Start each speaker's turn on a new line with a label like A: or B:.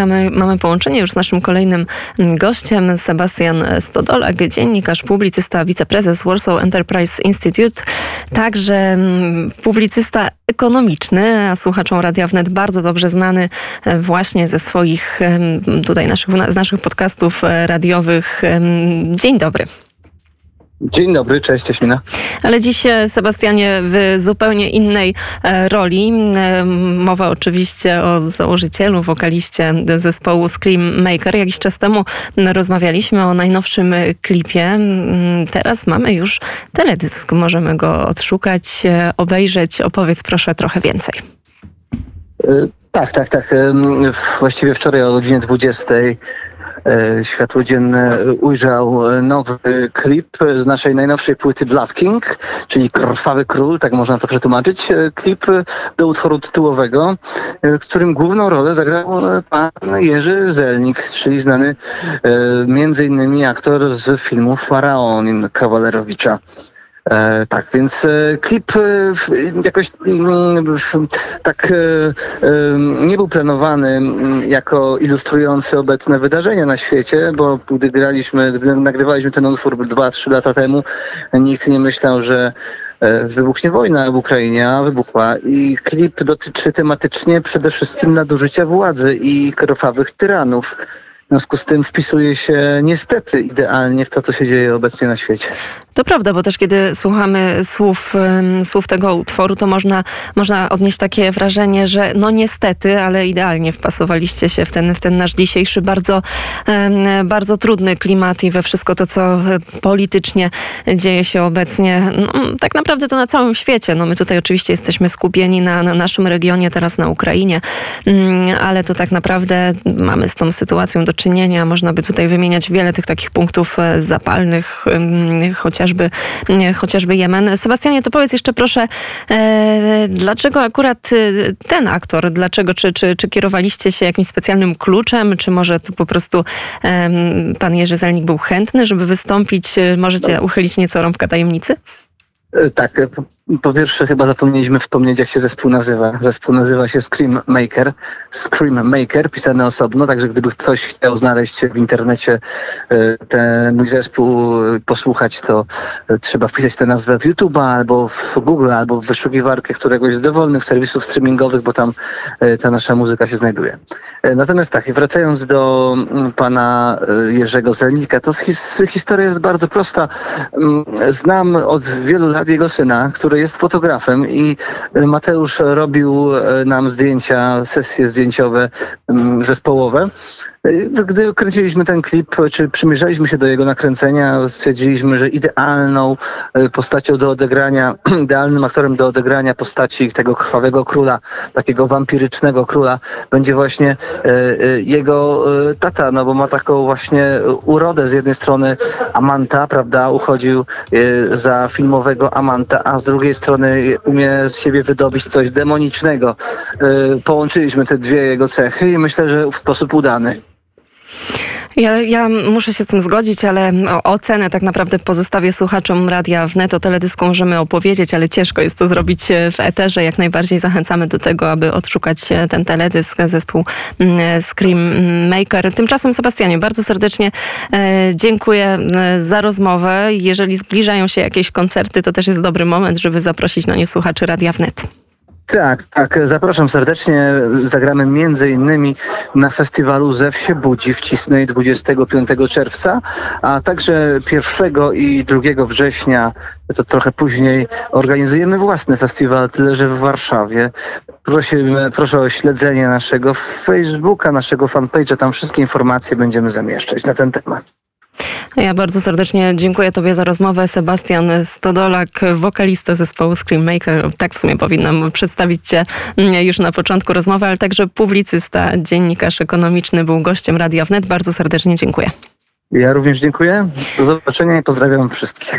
A: Mamy, mamy połączenie już z naszym kolejnym gościem, Sebastian Stodolak, dziennikarz, publicysta, wiceprezes Warsaw Enterprise Institute, także mm, publicysta ekonomiczny, a słuchaczom Radia Wnet bardzo dobrze znany e, właśnie ze swoich tutaj naszych, z naszych podcastów e, radiowych. Dzień dobry.
B: Dzień dobry, cześć Jaśmina.
A: Ale dziś, e, Sebastianie, w zupełnie innej e, roli. E, mowa oczywiście o założycielu, wokaliście zespołu Scream Maker. Jakiś czas temu rozmawialiśmy o najnowszym klipie. Teraz mamy już teledysk. Możemy go odszukać, obejrzeć. Opowiedz proszę trochę więcej.
B: Tak, tak, tak. Właściwie wczoraj o godzinie 20 E, światło dzienne ujrzał nowy klip z naszej najnowszej płyty Blood King, czyli Krwawy Król, tak można to przetłumaczyć. E, klip do utworu tytułowego, e, w którym główną rolę zagrał pan Jerzy Zelnik, czyli znany między innymi aktor z filmu Faraonin Kawalerowicza. E, tak, więc e, klip e, jakoś mm, tak nie był planowany mm, jako ilustrujący obecne wydarzenia na świecie, bo gdy graliśmy, gdy nagrywaliśmy ten utwór 2-3 lata temu, nikt nie myślał, że wybuchnie wojna w Ukrainie, a wybuchła. I klip dotyczy tematycznie przede wszystkim nadużycia władzy i krwawych tyranów. W związku z tym wpisuje się niestety idealnie w to, co się dzieje obecnie na świecie.
A: To prawda, bo też kiedy słuchamy słów, słów tego utworu, to można, można odnieść takie wrażenie, że no niestety, ale idealnie wpasowaliście się w ten, w ten nasz dzisiejszy bardzo, bardzo trudny klimat i we wszystko to, co politycznie dzieje się obecnie. No, tak naprawdę to na całym świecie. No my tutaj oczywiście jesteśmy skupieni na, na naszym regionie, teraz na Ukrainie, mm, ale to tak naprawdę mamy z tą sytuacją do czynienia. Można by tutaj wymieniać wiele tych takich punktów e, zapalnych, chociaż chociażby, chociażby Jemen. Sebastianie, to powiedz jeszcze proszę, e, dlaczego akurat e, ten aktor, dlaczego, czy, czy, czy kierowaliście się jakimś specjalnym kluczem, czy może tu po prostu pan Jerzy Zelnik był chętny, żeby wystąpić? Możecie uchylić nieco rąbka tajemnicy?
B: E, tak, po pierwsze, chyba zapomnieliśmy wspomnieć, jak się zespół nazywa. Zespół nazywa się Scream Maker. Scream Maker, pisany osobno, także gdyby ktoś chciał znaleźć w internecie e, ten mój zespół, e, posłuchać, to e, trzeba wpisać tę nazwę w YouTube albo w Google, albo w wyszukiwarkę któregoś z dowolnych serwisów streamingowych, bo tam ta nasza muzyka się znajduje. Natomiast tak, wracając do mm, pana Jerzego Zelnika, to his, historia jest bardzo prosta. Mm, znam od wielu lat jego syna, który jest fotografem i Mateusz robił e, nam zdjęcia, sesje zdjęciowe mm, zespołowe. E, gdy kręciliśmy ten klip, czy przymierzaliśmy się do jego nakręcenia, stwierdziliśmy, że idealną e, postacią do odegrania, idealnym aktorem do odegrania postaci tego krwawego króla, takiego wampirycznego króla, będzie właśnie jego tata, no bo ma taką właśnie urodę z jednej strony Amanta, prawda, uchodził za filmowego Amanta, a z drugiej strony umie z siebie wydobyć coś demonicznego. Y, połączyliśmy te dwie jego cechy i myślę, że w sposób udany.
A: Ja, ja muszę się z tym zgodzić, ale ocenę tak naprawdę pozostawię słuchaczom Radia Wnet. O teledysku możemy opowiedzieć, ale ciężko jest to zrobić e, w eterze. Jak najbardziej zachęcamy do tego, aby odszukać e, ten teledysk, zespół mm, Scream Maker. Tymczasem Sebastianie, bardzo serdecznie e, dziękuję za rozmowę. Jeżeli zbliżają się jakieś koncerty, to też jest dobry moment, żeby zaprosić na nie słuchaczy Radia Wnet.
B: Tak, tak. Zapraszam serdecznie. Zagramy między innymi na festiwalu Zew się budzi w Cisnej 25 czerwca, a także 1 i 2 września, to trochę później, organizujemy własny festiwal, tyle że w Warszawie. Prosimy, proszę o śledzenie naszego Facebooka, naszego fanpage'a. Tam wszystkie informacje będziemy zamieszczać na ten temat.
A: Ja bardzo serdecznie dziękuję Tobie za rozmowę. Sebastian Stodolak, wokalista zespołu Screammaker. Tak w sumie powinnam przedstawić Cię już na początku rozmowy, ale także publicysta, dziennikarz ekonomiczny był gościem Radia Wnet. Bardzo serdecznie dziękuję.
B: Ja również dziękuję. Do zobaczenia i pozdrawiam wszystkich.